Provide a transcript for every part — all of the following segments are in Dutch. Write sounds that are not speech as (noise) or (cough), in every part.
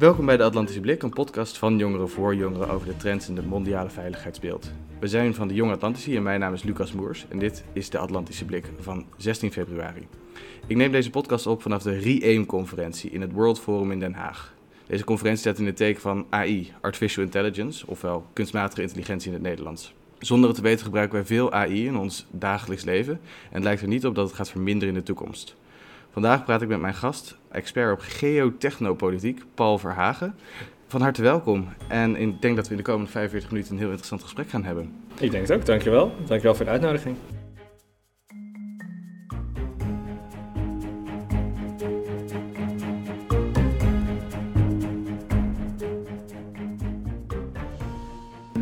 Welkom bij de Atlantische Blik, een podcast van Jongeren voor Jongeren over de trends in de mondiale veiligheidsbeeld. We zijn van de Jonge Atlantici en mijn naam is Lucas Moers en dit is de Atlantische Blik van 16 februari. Ik neem deze podcast op vanaf de RE-AIM-conferentie in het World Forum in Den Haag. Deze conferentie staat in het teken van AI, Artificial Intelligence, ofwel kunstmatige intelligentie in het Nederlands. Zonder het te weten gebruiken wij veel AI in ons dagelijks leven en het lijkt er niet op dat het gaat verminderen in de toekomst. Vandaag praat ik met mijn gast, expert op geotechnopolitiek, Paul Verhagen. Van harte welkom. En ik denk dat we in de komende 45 minuten een heel interessant gesprek gaan hebben. Ik denk het ook, dankjewel. Dankjewel voor de uitnodiging.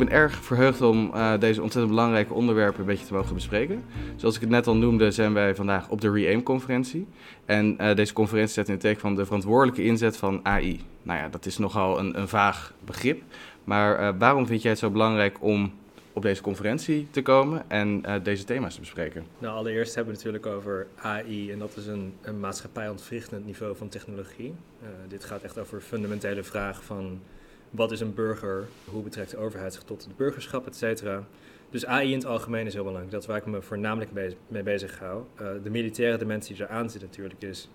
Erg verheugd om uh, deze ontzettend belangrijke onderwerpen een beetje te mogen bespreken. Zoals ik het net al noemde, zijn wij vandaag op de REAIM-conferentie. En uh, deze conferentie zet in het teken van de verantwoordelijke inzet van AI. Nou ja, dat is nogal een, een vaag begrip. Maar uh, waarom vind jij het zo belangrijk om op deze conferentie te komen en deze thema's te bespreken? Nou, allereerst hebben we het natuurlijk over AI. En dat is een, een maatschappij-ontwrichtend niveau van technologie. dit gaat echt over fundamentele vragen van wat is een burger? Hoe betrekt de overheid zich tot het burgerschap, et cetera? Dus AI in het algemeen is heel belangrijk. Dat is waar ik me voornamelijk mee bezig hou. Uh, de militaire dimensie die eraan zit natuurlijk is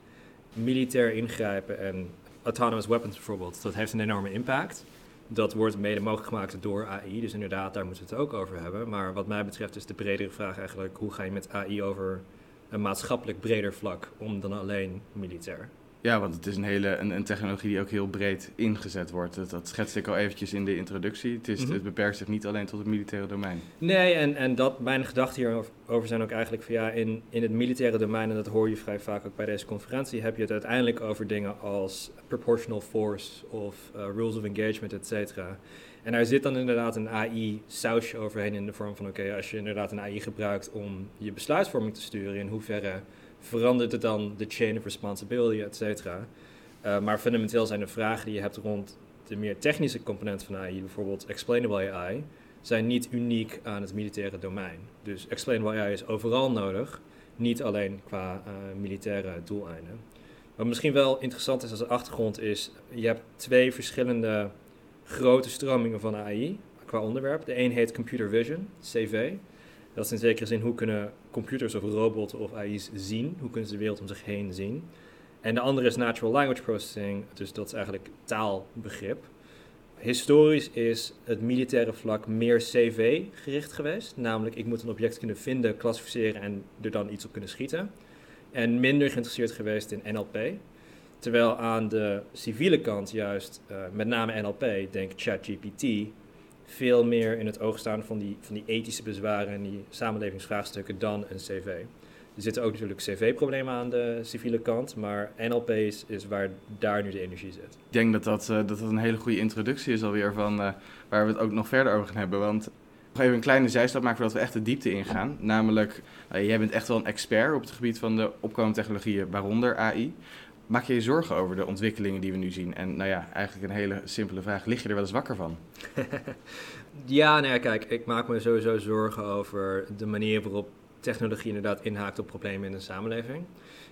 militair ingrijpen en autonomous weapons bijvoorbeeld. Dat heeft een enorme impact. Dat wordt mede mogelijk gemaakt door AI. Dus inderdaad, daar moeten we het ook over hebben. Maar wat mij betreft is de bredere vraag eigenlijk... hoe ga je met AI over een maatschappelijk breder vlak om dan alleen militair? Ja, want het is een, hele, een, een technologie die ook heel breed ingezet wordt. Dat, dat schetste ik al eventjes in de introductie. Het, is, mm -hmm. het beperkt zich niet alleen tot het militaire domein. Nee, en, en dat, mijn gedachten hierover zijn ook eigenlijk van ja, in, in het militaire domein, en dat hoor je vrij vaak ook bij deze conferentie, heb je het uiteindelijk over dingen als proportional force of uh, rules of engagement, et cetera. En daar zit dan inderdaad een AI-sausje overheen in de vorm van: oké, als je inderdaad een AI gebruikt om je besluitvorming te sturen, in hoeverre verandert het dan de chain of responsibility, et cetera. Uh, maar fundamenteel zijn de vragen die je hebt rond de meer technische componenten van AI, bijvoorbeeld explainable AI, zijn niet uniek aan het militaire domein. Dus explainable AI is overal nodig, niet alleen qua uh, militaire doeleinden. Wat misschien wel interessant is als achtergrond is, je hebt twee verschillende grote stromingen van AI qua onderwerp. De een heet computer vision, CV. Dat is in zekere zin hoe kunnen computers of robots of AI's zien, hoe kunnen ze de wereld om zich heen zien. En de andere is natural language processing, dus dat is eigenlijk taalbegrip. Historisch is het militaire vlak meer CV gericht geweest, namelijk ik moet een object kunnen vinden, klassificeren en er dan iets op kunnen schieten. En minder geïnteresseerd geweest in NLP. Terwijl aan de civiele kant juist, uh, met name NLP, denk ChatGPT, veel meer in het oog staan van die, van die ethische bezwaren en die samenlevingsvraagstukken dan een CV. Er zitten ook natuurlijk CV-problemen aan de civiele kant, maar NLP is, waar daar nu de energie zit. Ik denk dat dat, uh, dat, dat een hele goede introductie is alweer van uh, waar we het ook nog verder over gaan hebben. Want nog even een kleine zijstap maken voordat we echt de diepte ingaan. Namelijk, uh, jij bent echt wel een expert op het gebied van de opkomende technologieën, waaronder AI. Maak je je zorgen over de ontwikkelingen die we nu zien? En nou ja, eigenlijk een hele simpele vraag. Lig je er wel eens wakker van? (laughs) ja, nou ja, kijk, ik maak me sowieso zorgen over de manier waarop technologie inderdaad inhaakt op problemen in de samenleving.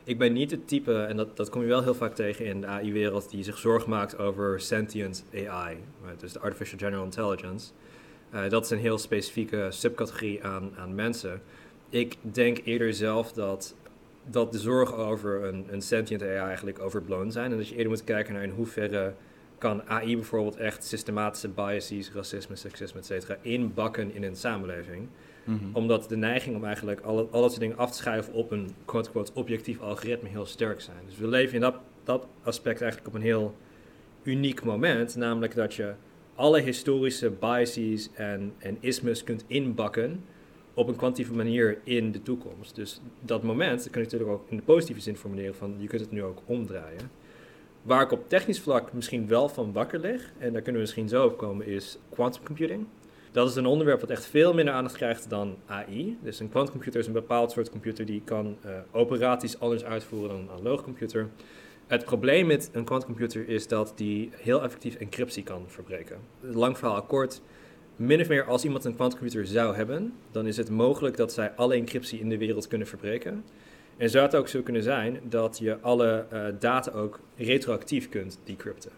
Ik ben niet het type, en dat, dat kom je wel heel vaak tegen in de AI-wereld, die zich zorgen maakt over sentient AI, right? dus de Artificial General Intelligence. Uh, dat is een heel specifieke subcategorie aan, aan mensen. Ik denk eerder zelf dat dat de zorgen over een, een sentient AI eigenlijk overblown zijn. En dat je eerder moet kijken naar in hoeverre kan AI bijvoorbeeld echt systematische biases, racisme, seksisme, et cetera, inbakken in een samenleving. Mm -hmm. Omdat de neiging om eigenlijk alle, alle soort dingen af te schuiven op een quote-unquote objectief algoritme heel sterk zijn. Dus we leven in dat, dat aspect eigenlijk op een heel uniek moment, namelijk dat je alle historische biases en, en ismes kunt inbakken op een kwantieve manier in de toekomst. Dus dat moment, dat kan je natuurlijk ook in de positieve zin formuleren van je kunt het nu ook omdraaien. Waar ik op technisch vlak misschien wel van wakker lig, en daar kunnen we misschien zo op komen, is quantum computing. Dat is een onderwerp wat echt veel minder aandacht krijgt dan AI. Dus een quantumcomputer is een bepaald soort computer die kan uh, operaties anders uitvoeren dan een analoge computer. Het probleem met een quantumcomputer is dat die heel effectief encryptie kan verbreken. Lang verhaal kort, min of meer als iemand een quantumcomputer zou hebben, dan is het mogelijk dat zij alle encryptie in de wereld kunnen verbreken. En zou het ook zo kunnen zijn dat je alle uh, data ook retroactief kunt decrypten.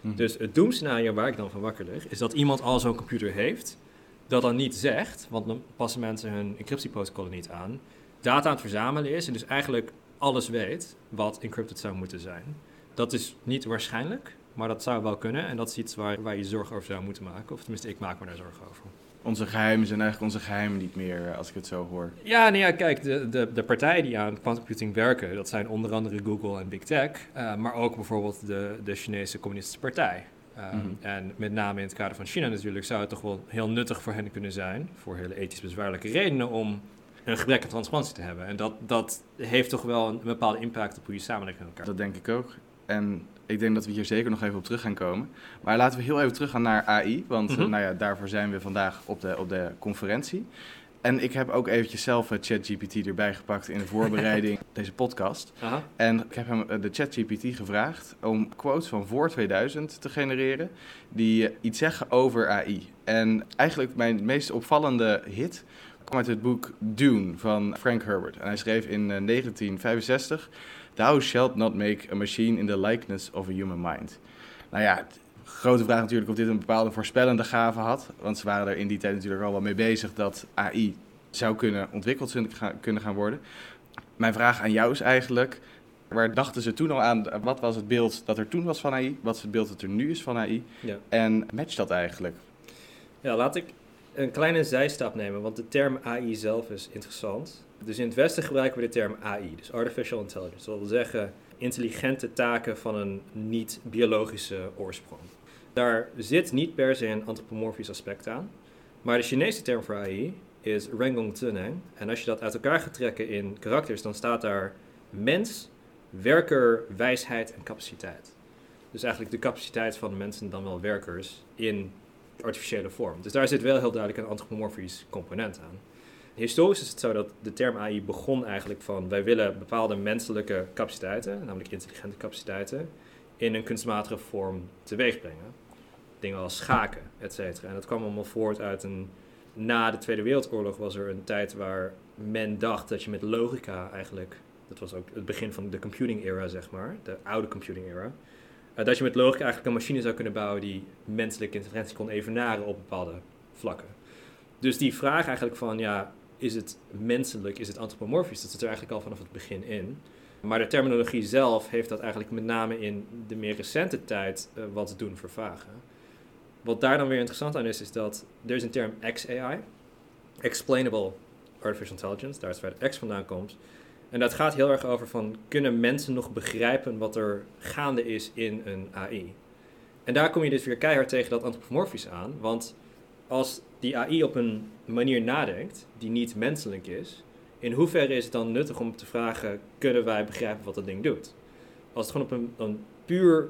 Mhm. Dus het doemscenario waar ik dan van wakker lig, is dat iemand al zo'n computer heeft, dat dan niet zegt, want dan passen mensen hun encryptieprotocollen niet aan, data aan het verzamelen is en dus eigenlijk alles weet wat encrypted zou moeten zijn. Dat is niet waarschijnlijk, maar dat zou wel kunnen en dat is iets waar, waar je zorgen over zou moeten maken. Of tenminste, ik maak me daar zorgen over. Onze geheimen zijn eigenlijk onze geheimen niet meer, eh, als ik het zo hoor. Ja, nee, ja kijk, de, de, de partijen die aan quantum computing werken, dat zijn onder andere Google en Big Tech, uh, maar ook bijvoorbeeld de, de Chinese Communistische Partij. Um, mm -hmm. En met name in het kader van China natuurlijk zou het toch wel heel nuttig voor hen kunnen zijn, voor hele ethisch bezwaarlijke redenen, om een gebrek aan transparantie te hebben. En dat, dat heeft toch wel een, bepaalde impact op hoe je samenleving in elkaar. Dat denk ik ook. En ik denk dat we hier zeker nog even op terug gaan komen. Maar laten we heel even teruggaan naar AI. Want mm -hmm. nou ja, daarvoor zijn we vandaag op de, op de conferentie. En ik heb ook eventjes zelf ChatGPT erbij gepakt in de voorbereiding (laughs) deze podcast. Aha. En ik heb hem de ChatGPT gevraagd om quotes van voor 2000 te genereren die iets zeggen over AI. En eigenlijk mijn meest opvallende hit kwam uit het boek Dune van Frank Herbert. En hij schreef in 1965: Thou shalt not make a machine in the likeness of a human mind. Nou ja, grote vraag natuurlijk of dit een bepaalde voorspellende gave had. Want ze waren er in die tijd natuurlijk al wel mee bezig dat AI zou kunnen ontwikkeld kunnen gaan worden. Mijn vraag aan jou is eigenlijk, waar dachten ze toen al aan? Wat was het beeld dat er toen was van AI? Wat is het beeld dat er nu is van AI? Ja. En matcht dat eigenlijk? Ja, laat ik een kleine zijstap nemen, want de term AI zelf is interessant. Dus in het Westen gebruiken we de term AI, dus Artificial Intelligence. Dat wil zeggen intelligente taken van een niet-biologische oorsprong. Daar zit niet per se een antropomorfisch aspect aan. Maar de Chinese term voor AI is Rengong Tuneng. En als je dat uit elkaar gaat trekken in karakters, dan staat daar mens, werker, wijsheid en capaciteit. Dus eigenlijk de capaciteit van mensen dan wel werkers in artificiële vorm. Dus daar zit wel heel duidelijk een antropomorfisch component aan. Historisch is het zo dat de term AI begon eigenlijk van wij willen bepaalde menselijke capaciteiten, namelijk intelligente capaciteiten, in een kunstmatige vorm teweeg brengen. Dingen als schaken, et cetera. En dat kwam allemaal voort uit een. Na de Tweede Wereldoorlog was er een tijd waar men dacht dat je met logica eigenlijk. Dat was ook het begin van de computing era, zeg maar, de oude computing era. Uh, dat je met logica eigenlijk een machine zou kunnen bouwen die menselijke intelligentie kon evenaren op bepaalde vlakken. Dus die vraag eigenlijk van, ja, is het menselijk, is het antropomorfisch? Dat zit er eigenlijk al vanaf het begin in. Maar de terminologie zelf heeft dat eigenlijk met name in de meer recente tijd uh, wat doen vervagen. Wat daar dan weer interessant aan is, is dat er is een term XAI, Explainable Artificial Intelligence, daar is waar het X vandaan komt. En dat gaat heel erg over van, kunnen mensen nog begrijpen wat er gaande is in een AI? En daar kom je dus weer keihard tegen dat antropomorfisch aan, want als die AI op een manier nadenkt die niet menselijk is, in hoeverre is het dan nuttig om te vragen, kunnen wij begrijpen wat dat ding doet? Als het gewoon op een, puur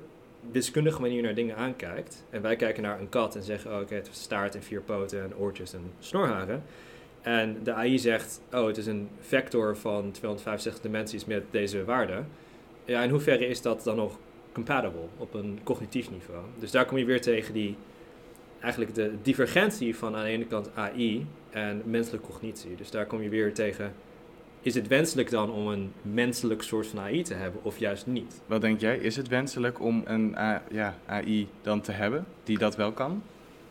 wiskundige manier naar dingen aankijkt, en wij kijken naar een kat en zeggen, oh, oké, het heeft staart en vier poten en oortjes en snorharen, en de AI zegt, oh, het is een vector van 265 dimensies met deze waarde, ja, in hoeverre is dat dan nog compatible op een cognitief niveau? Dus daar kom je weer tegen die eigenlijk de divergentie van aan de ene kant AI en menselijke cognitie. Dus daar kom je weer tegen. Is het wenselijk dan om een menselijk soort van AI te hebben of juist niet? Wat denk jij? Is het wenselijk om een ja, AI dan te hebben die dat wel kan?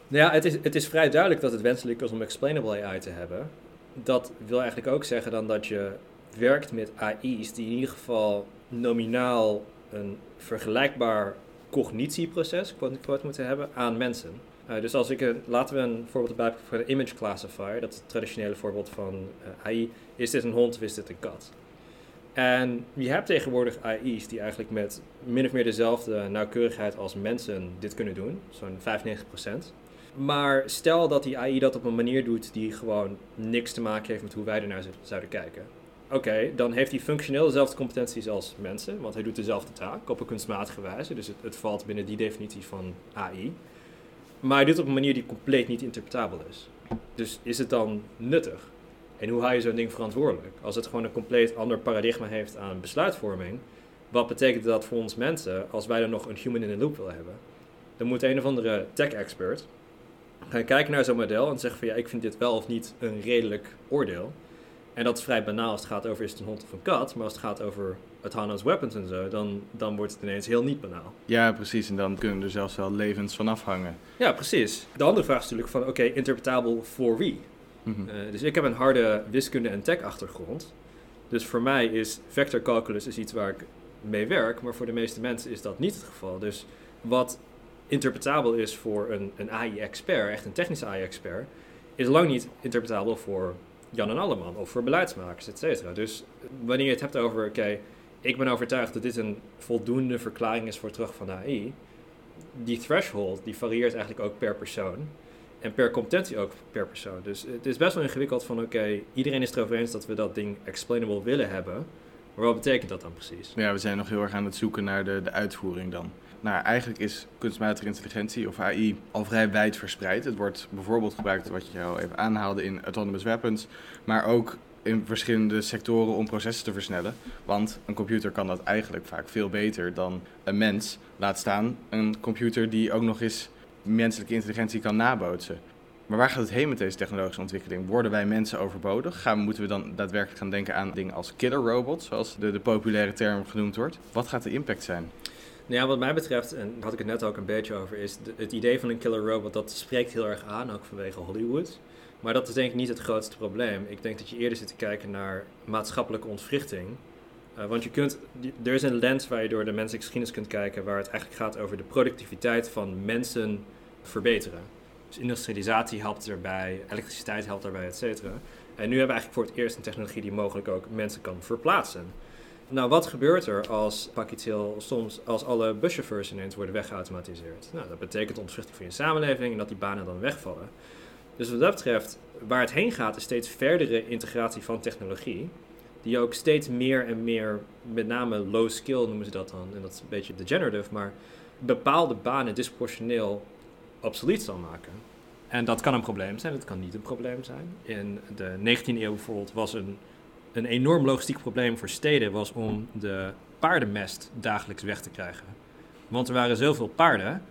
Ja, het is, het is vrij duidelijk dat het wenselijk is om explainable AI te hebben. Dat wil eigenlijk ook zeggen dan dat je werkt met AI's die in ieder geval nominaal een vergelijkbaar cognitieproces moeten hebben aan mensen. Uh, dus als ik een, laten we een voorbeeld erbij voor de image classifier, dat traditionele voorbeeld van uh, AI. Is dit een hond of is dit een kat? En je hebt tegenwoordig AI's die eigenlijk met min of meer dezelfde nauwkeurigheid als mensen dit kunnen doen, zo'n 95%. Maar stel dat die AI dat op een manier doet die gewoon niks te maken heeft met hoe wij ernaar zouden kijken. Oké, dan heeft hij functioneel dezelfde competenties als mensen, want hij doet dezelfde taak op een kunstmatige wijze. Dus het valt binnen die definitie van AI. Maar hij doet het op een manier die compleet niet interpretabel is. Dus is het dan nuttig? En hoe hou je zo'n ding verantwoordelijk? Als het gewoon een compleet ander paradigma heeft aan besluitvorming, wat betekent dat voor ons mensen als wij er nog een human in the loop willen hebben? Dan moet een of andere tech-expert gaan kijken naar zo'n model en zeggen van ja, ik vind dit wel of niet een redelijk oordeel. En dat is vrij banaal als het gaat over is het een hond of een kat. Maar als het gaat over autonomous weapons en zo, dan, dan wordt het ineens heel niet banaal. Ja, precies. En dan kunnen er zelfs wel levens van afhangen. Ja, precies. De andere vraag is natuurlijk van, oké, interpretabel voor wie? Mhm. Uh, dus ik heb een harde wiskunde- en tech-achtergrond. Dus voor mij is vector calculus is iets waar ik mee werk, maar voor de meeste mensen is dat niet het geval. Dus wat interpretabel is voor een, een AI-expert, echt een technische AI-expert, is lang niet interpretabel voor Jan en Alleman of voor beleidsmakers, et cetera. Dus wanneer je het hebt over, oké, ik ben overtuigd dat dit een voldoende verklaring is voor terug van AI, die threshold die varieert eigenlijk ook per persoon. En per competentie ook per persoon. Dus het is best wel ingewikkeld van oké, iedereen is erover eens dat we dat ding explainable willen hebben. Maar wat betekent dat dan precies? Ja, we zijn nog heel erg aan het zoeken naar de, de uitvoering dan. Nou, eigenlijk is kunstmatige intelligentie of AI al vrij wijd verspreid. Het wordt bijvoorbeeld gebruikt, wat je al even aanhaalde, in autonomous weapons, maar ook in verschillende sectoren om processen te versnellen. Want een computer kan dat eigenlijk vaak veel beter dan een mens. Laat staan een computer die ook nog eens menselijke intelligentie kan nabootsen. Maar waar gaat het heen met deze technologische ontwikkeling? Worden wij mensen overbodig? Gaan, moeten we dan daadwerkelijk gaan denken aan dingen als killer robots, zoals de, de populaire term genoemd wordt? Wat gaat de impact zijn? Nou ja, wat mij betreft, en daar had ik het net ook een beetje over, is het idee van een killer robot, dat spreekt heel erg aan, ook vanwege Hollywood. Maar dat is denk ik niet het grootste probleem. Ik denk dat je eerder zit te kijken naar maatschappelijke ontwrichting. Uh, want je kunt, er is een lens waar je door de menselijke geschiedenis kunt kijken, waar het eigenlijk gaat over de productiviteit van mensen verbeteren. Dus industrialisatie helpt erbij, elektriciteit helpt daarbij, et cetera. En nu hebben we eigenlijk voor het eerst een technologie die mogelijk ook mensen kan verplaatsen. Nou, wat gebeurt er als, pak iets heel soms, als alle buschauffeurs ineens worden weggeautomatiseerd? Nou, dat betekent ontwrichting van je samenleving en dat die banen dan wegvallen. Dus wat dat betreft, waar het heen gaat, is steeds verdere integratie van technologie. Die ook steeds meer en meer, met name low skill noemen ze dat dan, en dat is een beetje degenerative, maar bepaalde banen disproportioneel obsolet zal maken. En dat kan een probleem zijn, dat kan niet een probleem zijn. In de 19e eeuw bijvoorbeeld was een, een enorm logistiek probleem voor steden was om de paardenmest dagelijks weg te krijgen. Want er waren zoveel paarden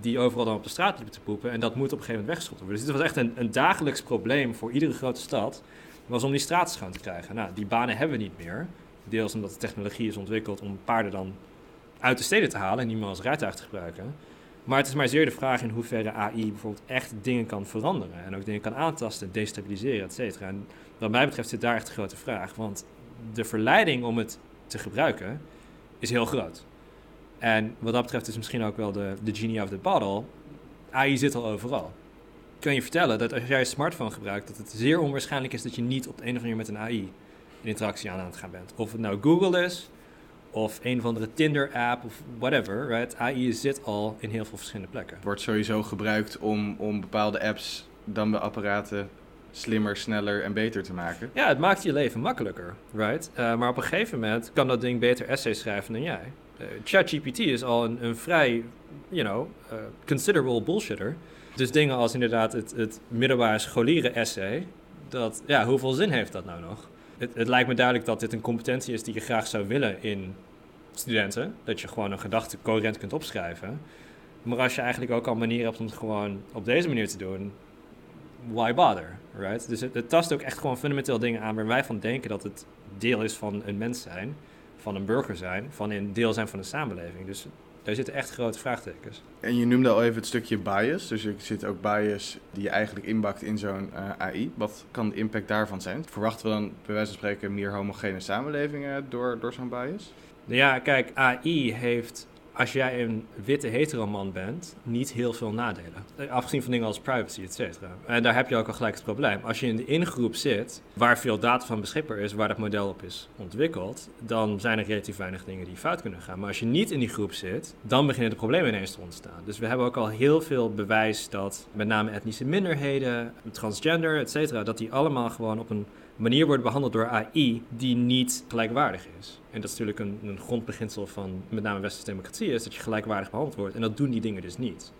die overal dan op de straat liepen te poepen en dat moet op een gegeven moment weggeschoten worden. Dus dit was echt een, een dagelijks probleem voor iedere grote stad, was om die straten schoon te krijgen. Nou, die banen hebben we niet meer. Deels omdat de technologie is ontwikkeld om paarden dan uit de steden te halen en niet meer als rijtuig te gebruiken. Maar het is maar zeer de vraag in hoeverre AI bijvoorbeeld echt dingen kan veranderen. En ook dingen kan aantasten, destabiliseren, et cetera. En wat mij betreft zit daar echt een grote vraag. Want de verleiding om het te gebruiken is heel groot. En wat dat betreft is misschien ook wel de, de genie of the bottle. AI zit al overal. Kan je vertellen dat als jij een smartphone gebruikt, dat het zeer onwaarschijnlijk is dat je niet op de een of andere manier met een AI in interactie aan aan het gaan bent. Of het nou Google is, of een of andere Tinder-app of whatever. Right? AI zit al in heel veel verschillende plekken. Wordt sowieso gebruikt om, om bepaalde apps dan de apparaten slimmer, sneller en beter te maken. Ja, het maakt je leven makkelijker, right? Uh, maar op een gegeven moment kan dat ding beter essays schrijven dan jij. Uh, ChatGPT is al een, een vrij, you know, uh, considerable bullshitter. Dus dingen als inderdaad het, het middelbare scholieren essay, dat, ja, hoeveel zin heeft dat nou nog? Het, het, lijkt me duidelijk dat dit een competentie is die je graag zou willen in studenten. Dat je gewoon een gedachte coherent kunt opschrijven. Maar als je eigenlijk ook al manieren hebt om het gewoon op deze manier te doen, why bother, right? Dus het, het tast ook echt gewoon fundamenteel dingen aan waar wij van denken dat het deel is van een mens zijn, van een burger zijn, van een deel zijn van de samenleving. Dus daar zitten echt grote vraagtekens. En je noemde al even het stukje bias. Dus er zit ook bias die je eigenlijk inbakt in zo'n uh, eh, AI. Wat kan de impact daarvan zijn? Verwachten we dan bij wijze van spreken meer homogene samenlevingen door, door zo'n bias? Nou ja, kijk, AI heeft als jij een witte heteroman bent, niet heel veel nadelen. Eh, afgezien van dingen als privacy, et cetera. En daar heb je ook al gelijk het probleem. Als je in de ingroep zit, waar veel data van beschikbaar is, waar dat model op is ontwikkeld, dan zijn er relatief weinig dingen die fout kunnen gaan. Maar als je niet in die groep zit, dan beginnen de problemen ineens te ontstaan. Dus we hebben ook al heel veel bewijs dat met name etnische minderheden, transgender, et cetera, dat die allemaal gewoon op een manier worden behandeld door AI die niet gelijkwaardig is. En dat is natuurlijk een, een grondbeginsel van met name westerse democratie, is dat je gelijkwaardig behandeld wordt. En dat doen die dingen dus niet.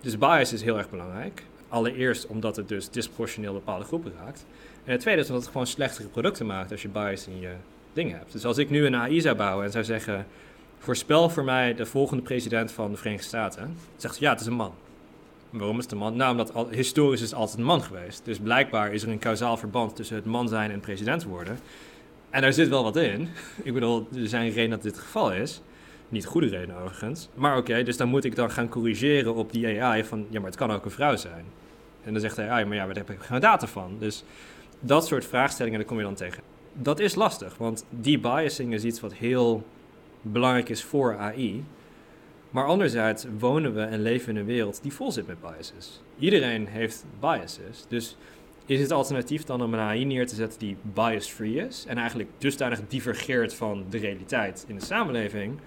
Dus bias is heel erg belangrijk. Allereerst omdat het dus disproportioneel bepaalde groepen raakt. En het tweede is omdat het gewoon slechtere producten maakt als je bias in je dingen hebt. Dus als ik nu een AI zou bouwen en zou zeggen, voorspel voor mij de volgende president van de Verenigde Staten, zegt ja, het is een man. Waarom is de man? Nou, omdat historisch is altijd een man geweest. Dus blijkbaar is er een kausaal verband tussen het man zijn en president worden. En daar zit wel wat in. (laughs) Ik bedoel, er zijn redenen dat dit het geval is. Niet goede redenen overigens. Maar oké, dus dan moet ik dan gaan corrigeren op die AI van... ja, maar het kan ook een vrouw zijn. En dan zegt AI, maar ja, waar heb ik geen data van? Dus dat soort vraagstellingen, daar kom je dan tegen. Dat is lastig, want debiasing is iets wat heel belangrijk is voor AI. Maar anderzijds wonen we en leven in een wereld die vol zit met biases. Iedereen heeft biases. Dus is het alternatief dan om een AI neer te zetten die bias-free is en eigenlijk dusdanig divergeert van de realiteit in de samenleving?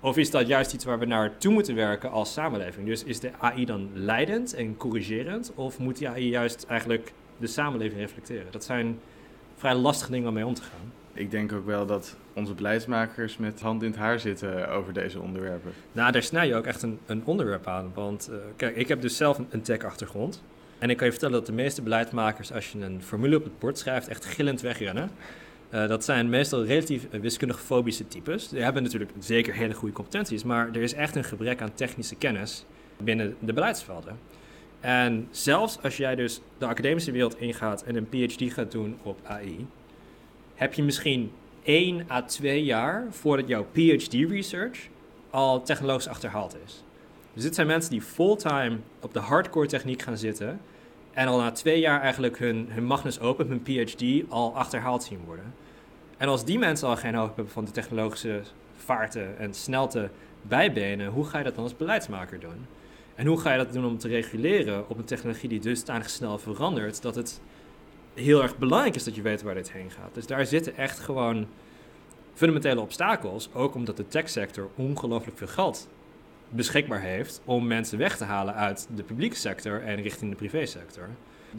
Of is dat juist iets waar we naartoe moeten werken als samenleving? Dus is de AI dan leidend en corrigerend? Of moet die AI juist eigenlijk de samenleving reflecteren? Dat zijn vrij lastige dingen om mee om te gaan. Ik denk ook wel dat onze beleidsmakers met hand in het haar zitten over deze onderwerpen. Nou, daar snij je ook echt een, een onderwerp aan. Want uh, kijk, ik heb dus zelf een, tech-achtergrond. En ik kan je vertellen dat de meeste beleidsmakers, als je een formule op het bord schrijft, echt gillend wegrennen. Uh, dat zijn meestal relatief wiskundig fobische types. Die hebben natuurlijk zeker hele goede competenties, maar er is echt een gebrek aan technische kennis binnen de beleidsvelden. En zelfs als jij dus de academische wereld ingaat en een PhD gaat doen op AI, heb je misschien 1 à 2 jaar voordat jouw PhD-research al technologisch achterhaald is. Dus dit zijn mensen die fulltime op de hardcore techniek gaan zitten en al na twee jaar eigenlijk hun, hun magnus open, hun PhD, al achterhaald zien worden. En als die mensen al geen hoop hebben van de technologische vaarten en snelte bijbenen, hoe ga je dat dan als beleidsmaker doen? En hoe ga je dat doen om te reguleren op een technologie die dusdanig snel verandert dat het heel erg belangrijk is dat je weet waar dit heen gaat. Dus daar zitten echt gewoon fundamentele obstakels, ook omdat de techsector ongelooflijk veel geld beschikbaar heeft om mensen weg te halen uit de publieke sector en richting de privésector.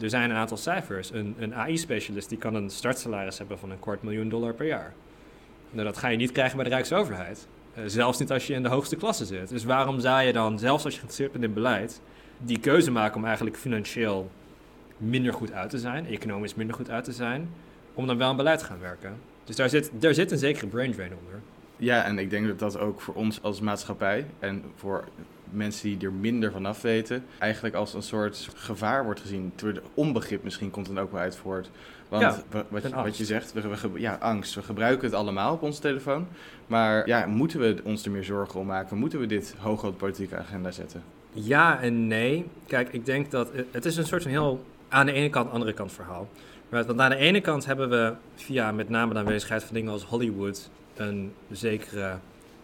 Er zijn een aantal cijfers. Een, een AI-specialist die kan een startsalaris hebben van een kwart miljoen dollar per jaar. Nou, dat ga je niet krijgen bij de Rijksoverheid. Uh, zelfs niet als je in de hoogste klasse zit. Dus waarom zou je dan, zelfs als je geïnteresseerd bent in beleid, die keuze maken om eigenlijk financieel minder goed uit te zijn, economisch minder goed uit te zijn, om dan wel aan beleid te gaan werken? Dus daar zit, daar zit een zekere brain drain onder. Ja, en ik denk dat dat ook voor ons als maatschappij en voor mensen die er minder van af weten, eigenlijk als een soort gevaar wordt gezien. De onbegrip misschien komt dan ook wel uit voort. Want ja, wat, je, wat, je, zegt, we, we, ja, angst. We gebruiken het allemaal op onze telefoon. Maar ja, moeten we ons er meer zorgen om maken? Moeten we dit hoog op de politieke agenda zetten? Ja en nee. Kijk, ik denk dat het is een soort van heel aan de ene kant, andere kant verhaal. Want aan de ene kant hebben we via met name de aanwezigheid van dingen als Hollywood een zekere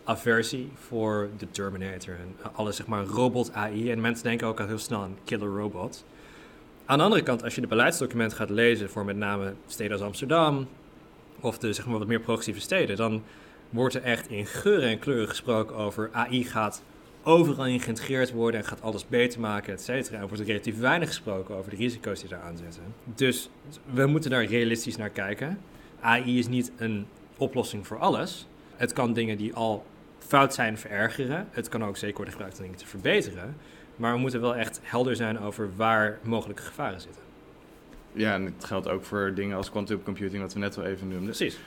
aversie voor de Terminator en alles zeg maar robot AI. En mensen denken ook al heel snel aan killer robots. Aan de andere kant, als je de beleidsdocumenten gaat lezen voor met name steden als Amsterdam of de zeg maar wat meer progressieve steden, dan wordt er echt in geuren en kleuren gesproken over AI gaat overal in geïntegreerd worden en gaat alles beter maken, et cetera. Er wordt relatief weinig gesproken over de risico's die daar aan zitten. Dus we moeten daar realistisch naar kijken. AI is niet een oplossing voor alles. Het kan dingen die al fout zijn verergeren. Het kan ook zeker worden gebruikt om dingen te verbeteren. Maar we moeten wel echt helder zijn over waar mogelijke gevaren zitten. Ja, en het geldt ook voor dingen als quantum computing, wat we net al even noemden. Precies.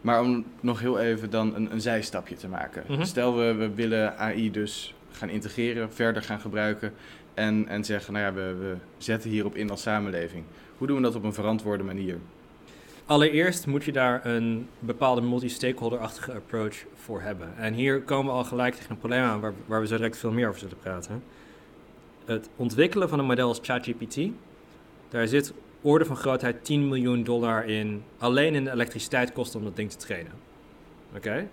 Maar om nog heel even dan een, een zijstapje te maken. Mhm. Stel we, we willen AI dus gaan integreren, verder gaan gebruiken en, en zeggen, nou ja, we, we zetten hierop in als samenleving. Hoe doen we dat op een verantwoorde manier? Allereerst moet je daar een bepaalde multi-stakeholder-achtige approach voor hebben. En hier komen we al gelijk tegen een probleem aan waar, waar we zo direct veel meer over zullen praten. Het ontwikkelen van een model als ChatGPT, daar zit orde van grootheid 10 miljoen dollar in, alleen in de elektriciteit kosten om dat ding te trainen. Oké?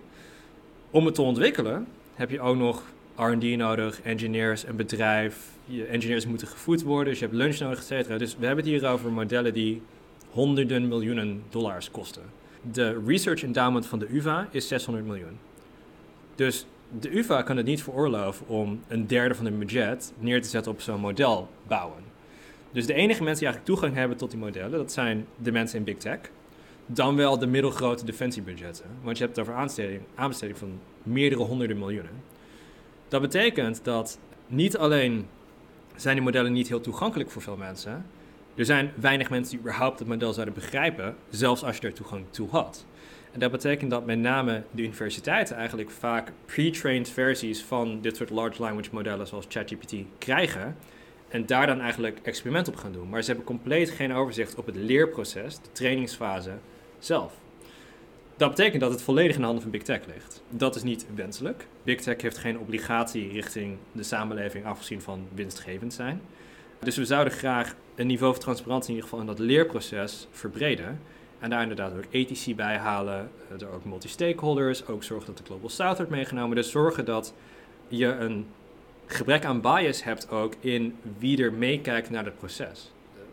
Om het te ontwikkelen heb je ook nog R&D nodig, engineers, een bedrijf. Je engineers moeten gevoed worden, dus je hebt lunch nodig, et cetera. Dus we hebben het hier over modellen die honderden miljoenen dollars kosten. De research endowment van de UvA is 600 miljoen. Dus de UvA kan het niet veroorloven om een derde van hun budget neer te zetten op zo'n model bouwen. Dus de enige mensen die eigenlijk toegang hebben tot die modellen, dat zijn de mensen in big tech. Dan wel de middelgrote defensiebudgetten. Want je hebt het over aanbesteding, aanbesteding van meerdere honderden miljoenen. Dat betekent dat niet alleen zijn die modellen niet heel toegankelijk voor veel mensen, er zijn weinig mensen die überhaupt het model zouden begrijpen, zelfs als je er toegang toe had. En dat betekent dat met name de universiteiten eigenlijk vaak pre-trained versies van dit soort large language modellen zoals ChatGPT krijgen. En daar dan eigenlijk experiment op gaan doen. Maar ze hebben compleet geen overzicht op het leerproces, de trainingsfase zelf. Dat betekent dat het volledig in de handen van Big Tech ligt. Dat is niet wenselijk. Big Tech heeft geen obligatie richting de samenleving, afgezien van winstgevend zijn. Dus we zouden graag een niveau van transparantie in ieder geval in dat leerproces verbreden. En daar inderdaad ook ethici bij halen, eh, er ook multi-stakeholders, ook zorgen dat de Global South wordt meegenomen. Dus zorgen dat je een gebrek aan bias hebt ook in wie er meekijkt naar het proces.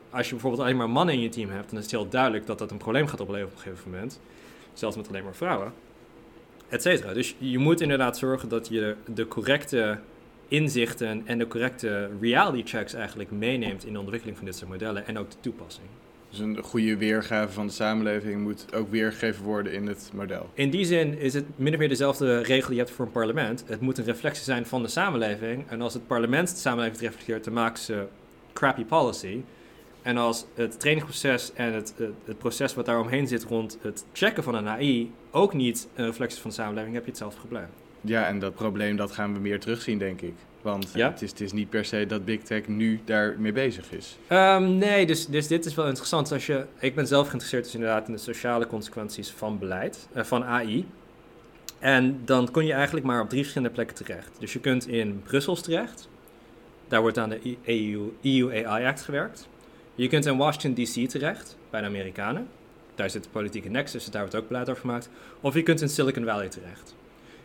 Als je bijvoorbeeld alleen maar mannen in je team hebt, dan is het heel duidelijk dat dat een probleem gaat opleveren op een gegeven moment. Zelfs met alleen maar vrouwen. Et cetera. Dus je moet inderdaad zorgen dat je de correcte inzichten en de correcte reality checks eigenlijk meeneemt in de ontwikkeling van dit soort modellen en ook de toepassing. Dus een goede weergave van de samenleving moet ook weergegeven worden in het model. In die zin is het min of meer dezelfde regel die je hebt voor een parlement. Het moet een reflectie zijn van de samenleving. En als het parlement de samenleving reflecteert, dan maken ze crappy policy. En als het trainingsproces en het, het, proces wat daaromheen zit rond het checken van een AI ook niet een reflectie van de samenleving, heb je hetzelfde probleem. Ja, en dat probleem dat gaan we meer terugzien, denk ik. Want ja? het, is, het is niet per se dat Big Tech nu daarmee bezig is. Um, nee, dus, dus dit is wel interessant. Als je, ik ben zelf geïnteresseerd dus inderdaad in de sociale consequenties van beleid, uh, van AI. En dan kun je eigenlijk maar op drie verschillende plekken terecht. Dus je kunt in Brussels terecht. Daar wordt aan de EU, EU AI Act gewerkt. Je kunt in Washington DC terecht, bij de Amerikanen. Daar zit de politieke nexus, daar wordt ook beleid over gemaakt. Of je kunt in Silicon Valley terecht.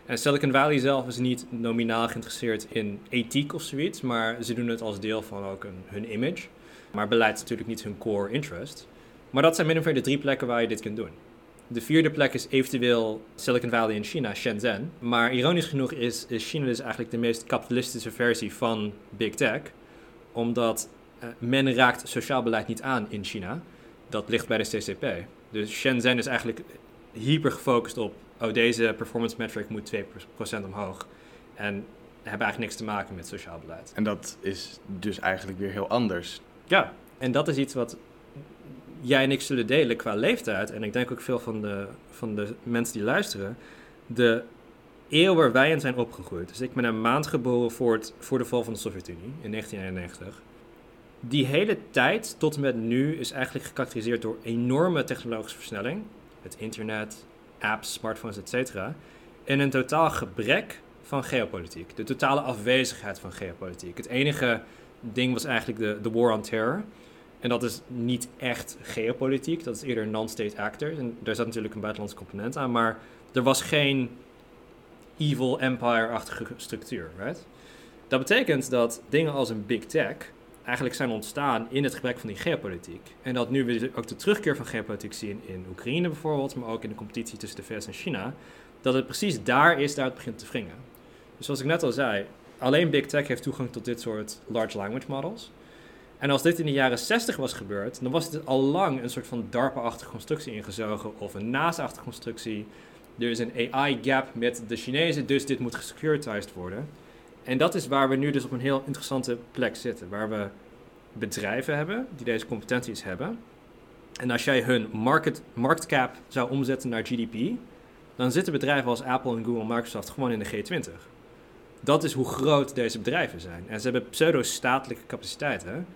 En Silicon Valley zelf is niet nominaal geïnteresseerd in ethiek of zoiets, maar ze doen het als deel van ook hun image. Maar beleid is natuurlijk niet hun core interest. Maar dat zijn min of meer de drie plekken waar je dit kunt doen. De vierde plek is eventueel Silicon Valley in China, Shenzhen. Maar ironisch genoeg is, China dus eigenlijk de meest kapitalistische versie van Big Tech. Omdat men raakt sociaal beleid niet aan in China. Dat ligt bij de CCP. Dus Shenzhen is eigenlijk hyper gefocust op oh, deze performance metric moet 2% omhoog. En hebben eigenlijk niks te maken met sociaal beleid. En dat is dus eigenlijk weer heel anders. Ja, en dat is iets wat jij en ik zullen delen qua leeftijd. En ik denk ook veel van de, van de mensen die luisteren. De eeuw waar wij in zijn opgegroeid. Dus ik ben een maand geboren voor, het, voor de val van de Sovjet-Unie in 1991. Die hele tijd tot en met nu is eigenlijk gekarakteriseerd door enorme technologische versnelling. Het internet, apps, smartphones, etc. En een totaal gebrek van geopolitiek. De totale afwezigheid van geopolitiek. Het enige ding was eigenlijk de, de war on terror. En dat is niet echt geopolitiek, dat is eerder non-state actors. En daar zat natuurlijk een buitenlandse component aan, maar er was geen evil empire-achtige structuur, right? Dat betekent dat dingen als een big tech eigenlijk zijn ontstaan in het gebrek van die geopolitiek. En dat nu we ook de terugkeer van geopolitiek zien in Oekraïne bijvoorbeeld, maar ook in de competitie tussen de VS en China, dat het precies daar is, daar het begint te wringen. Dus zoals ik net al zei, alleen Big Tech heeft toegang tot dit soort large language models. En als dit in de jaren 60 was gebeurd, dan was het al lang een soort van DARPA-achtige constructie ingezogen of een NASA-achtige constructie. Er is een AI-gap met de Chinezen, dus dit moet gesecuritized worden. En dat is waar we nu dus op een heel interessante plek zitten. Waar we bedrijven hebben die deze competenties hebben. En als jij hun market, marktcap zou omzetten naar GDP, dan zitten bedrijven als Apple en Google en Microsoft gewoon in de G20. Dat is hoe groot deze bedrijven zijn. En ze hebben pseudo-statelijke capaciteiten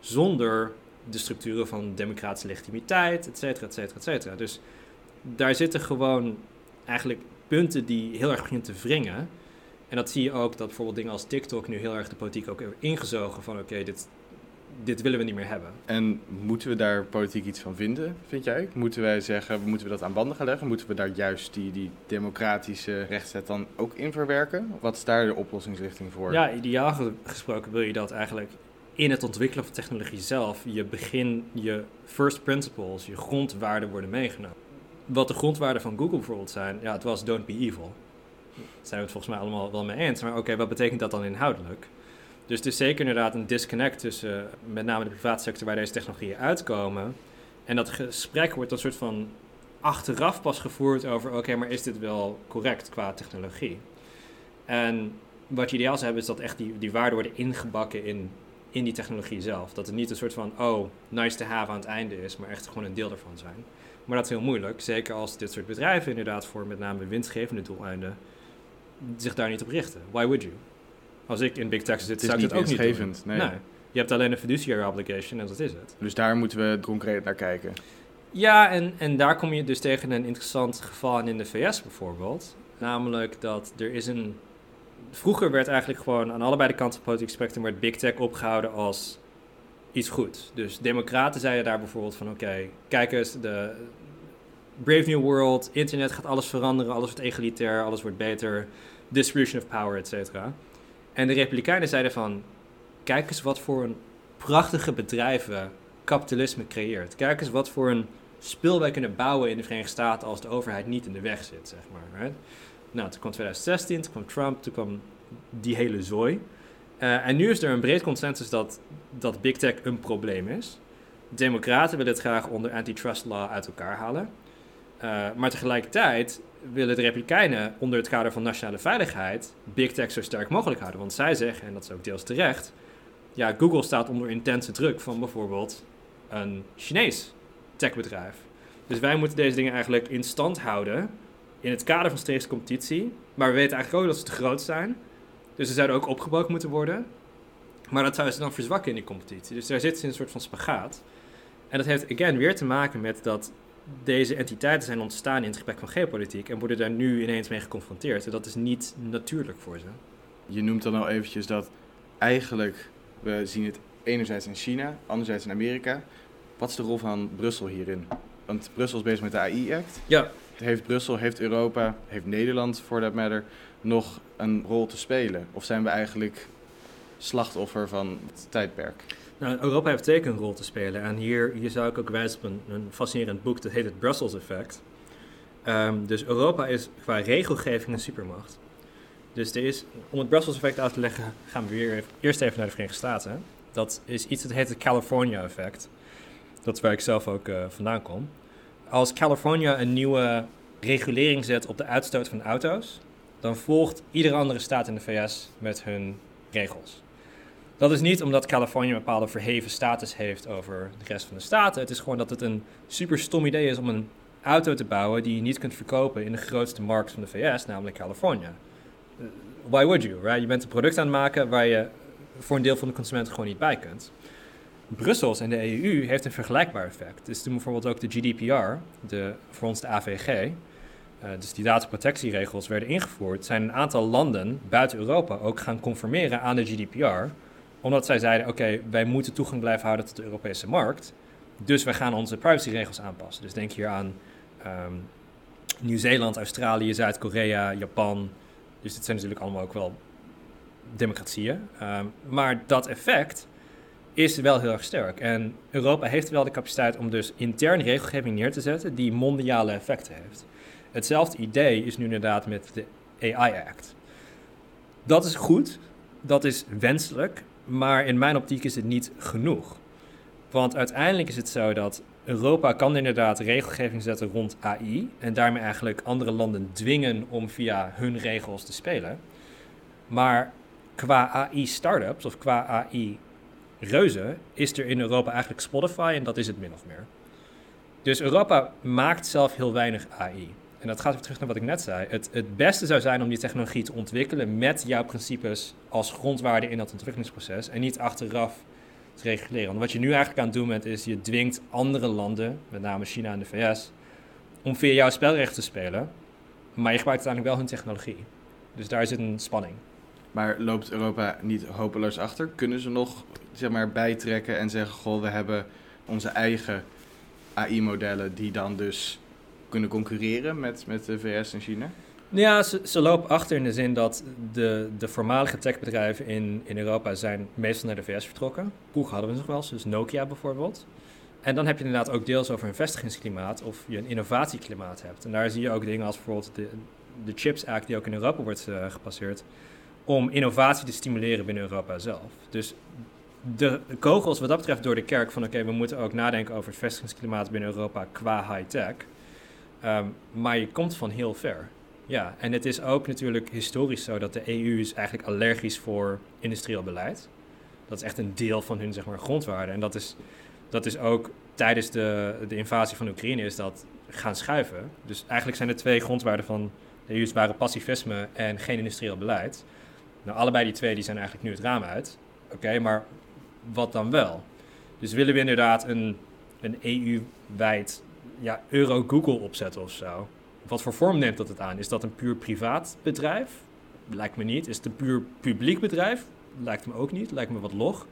zonder de structuren van democratische legitimiteit, et cetera, et cetera, et cetera. Dus daar zitten gewoon eigenlijk punten die heel erg beginnen te wringen. En dat zie je ook dat bijvoorbeeld dingen als TikTok nu heel erg de politiek ook ingezogen van oké, dit, dit willen we niet meer hebben. En moeten we daar politiek iets van vinden, vind jij? Moeten wij zeggen, moeten we dat aan banden gaan leggen? Moeten we daar juist die, die democratische rechtsstaat dan ook in verwerken? Wat is daar de oplossingsrichting voor? Ja, ideaal gesproken wil je dat eigenlijk in het ontwikkelen van technologie zelf je begin, je first principles, je grondwaarden worden meegenomen. Wat de grondwaarden van Google bijvoorbeeld zijn, ja, het was don't be evil zijn we het volgens mij allemaal wel mee eens. Maar oké, wat betekent dat dan inhoudelijk? Dus het is zeker inderdaad een disconnect tussen eh, met name de private sector waar deze technologieën uitkomen. En dat gesprek wordt een soort van achteraf pas gevoerd over, oké, maar is dit wel correct qua technologie? En wat je ideaal zou hebben is dat echt die, die waarden worden ingebakken in, in die technologie zelf. Dat het niet een soort van, oh, nice to have aan het einde is, maar echt gewoon een deel ervan zijn. Maar dat is heel moeilijk, zeker als dit soort bedrijven inderdaad voor met name winstgevende doeleinden zich daar niet op richten. Why would you? Als ik in Big Tech zit, zou ik het ook niet doen. Nee. nee. Je Je hebt alleen een fiduciary obligation en dat is het. Dus daar moeten we concreet naar kijken. Ja, en, en daar kom je dus tegen een interessant geval in de VS bijvoorbeeld. Namelijk dat er is een... Vroeger werd eigenlijk gewoon aan allebei de kanten van het politiek spectrum... werd big tech opgehouden als iets goed. Dus democraten zeiden daar bijvoorbeeld van... oké, kijk eens, de Brave New World, internet gaat alles veranderen... alles wordt egalitair, alles wordt beter... distribution of power, et cetera. En de republikeinen zeiden van... kijk eens wat voor een prachtige bedrijven kapitalisme creëert. Kijk eens wat voor een spul wij kunnen bouwen in de Verenigde Staten als de overheid niet in de weg zit, zeg maar. Nou, toen kwam 2016, toen kwam Trump, toen kwam die hele zooi. Uh, en nu is er een breed consensus dat, dat big tech een probleem is. Democraten willen het graag onder antitrust law uit elkaar halen. Uh, maar tegelijkertijd willen de Republikeinen onder het kader van nationale veiligheid big tech zo sterk mogelijk houden. Want zij zeggen, en dat is ook deels terecht, ja, Google staat onder intense druk van bijvoorbeeld een Chinees techbedrijf. Dus wij moeten deze dingen eigenlijk in stand houden in het kader van streekse competitie. Maar we weten eigenlijk ook dat ze te groot zijn. Dus ze zouden ook opgebroken moeten worden. Maar dat zou ze dan verzwakken in die competitie. Dus daar zit ze in een soort van spagaat. En dat heeft, again, weer te maken met dat deze entiteiten zijn ontstaan in het gebrek van geopolitiek en worden daar nu ineens mee geconfronteerd. En dat is niet natuurlijk voor ze. Je noemt dan al eventjes dat eigenlijk, we zien het enerzijds in China, anderzijds in Amerika. Wat is de rol van Brussel hierin? Want Brussel is bezig met de AI-act. Ja. Heeft Brussel, heeft Europa, heeft Nederland, for that matter, nog een rol te spelen? Of zijn we eigenlijk slachtoffer van het tijdperk? Nou, Europa heeft zeker een rol te spelen. En hier, hier zou ik ook wijzen op een, fascinerend boek, dat heet het Brussels Effect. Um, dus Europa is qua regelgeving een supermacht. Dus er is, om het Brussels Effect uit te leggen, gaan we weer eerst even naar de Verenigde Staten. Dat is iets dat heet het California Effect. Dat is waar ik zelf ook uh, vandaan kom. Als California een nieuwe regulering zet op de uitstoot van auto's, dan volgt iedere andere staat in de VS met hun regels. Dat is niet omdat Californië een bepaalde verheven status heeft over de rest van de staten. Het is gewoon dat het een super stom idee is om een auto te bouwen die je niet kunt verkopen in de grootste markt van de VS, namelijk Californië. Uh, why would you, right? Je bent een product aan het maken waar je voor een deel van de consumenten gewoon niet bij kunt. Brussels en de EU heeft een vergelijkbaar effect. Dus toen bijvoorbeeld ook de GDPR, de, voor ons de AVG, eh, dus die dataprotectieregels werden ingevoerd, zijn een aantal landen buiten Europa ook gaan conformeren aan de GDPR. Omdat zij zeiden, oké, wij moeten toegang blijven houden tot de Europese markt. Dus wij gaan onze privacyregels aanpassen. Dus denk hier aan um, Nieuw-Zeeland, Australië, Zuid-Korea, Japan. Dus dit zijn natuurlijk allemaal ook wel democratieën. Um, maar dat effect is wel heel erg sterk. En Europa heeft wel de capaciteit om dus intern regelgeving neer te zetten die mondiale effecten heeft. Hetzelfde idee is nu inderdaad met de AI Act. Dat is goed, dat is wenselijk, maar in mijn optiek is het niet genoeg. Want uiteindelijk is het zo dat Europa kan inderdaad regelgeving zetten rond AI en daarmee eigenlijk andere landen dwingen om via hun regels te spelen. Maar qua AI-startups of qua AI reuzen is er in Europa eigenlijk Spotify en dat is het min of meer. Dus Europa maakt zelf heel weinig AI. En dat gaat weer terug naar wat ik net zei. Het, het beste zou zijn om die technologie te ontwikkelen met jouw principes als grondwaarde in dat ontwikkelingsproces en niet achteraf te reguleren. Want wat je nu eigenlijk aan het doen bent, is je dwingt andere landen, met name China en de VS, om via jouw spelrecht te spelen. Maar je gebruikt uiteindelijk wel hun technologie. Dus daar zit een spanning. Maar loopt Europa niet hopeloos achter? Kunnen ze nog zeg maar, bijtrekken en zeggen: Goh, we hebben onze eigen AI-modellen die dan dus kunnen concurreren met, met de VS en China? Ja, ze, ze lopen achter in de zin dat de, de voormalige techbedrijven in, in Europa zijn meestal naar de VS vertrokken. Vroeger hadden we nog wel, dus Nokia bijvoorbeeld. En dan heb je inderdaad ook deels over een vestigingsklimaat of je een innovatieklimaat hebt. En daar zie je ook dingen als bijvoorbeeld de, de Chips Act die ook in Europa wordt uh, gepasseerd om innovatie te stimuleren binnen Europa zelf. Dus de, kogels wat dat betreft door de kerk van oké, we moeten ook nadenken over het vestigingsklimaat binnen Europa qua high-tech. Ehm, maar je komt van heel ver. Ja, en het is ook natuurlijk historisch zo dat de EU is eigenlijk allergisch voor industrieel beleid. Dat is echt een deel van hun zeg maar, grondwaarden. En dat is, dat is ook tijdens de, de invasie van Oekraïne is dat gaan schuiven. Dus eigenlijk zijn er twee grondwaarden van de EU waren pacifisme en geen industrieel beleid. Nou, allebei die twee die zijn eigenlijk nu het raam uit. Oké, maar wat dan wel? Dus willen we inderdaad een, een EU-wijd ja, Euro-Google opzetten of zo? Wat voor vorm neemt dat het aan? Is dat een puur privaat bedrijf? Lijkt me niet. Is het een puur publiek bedrijf? Lijkt me ook niet. Lijkt me wat log.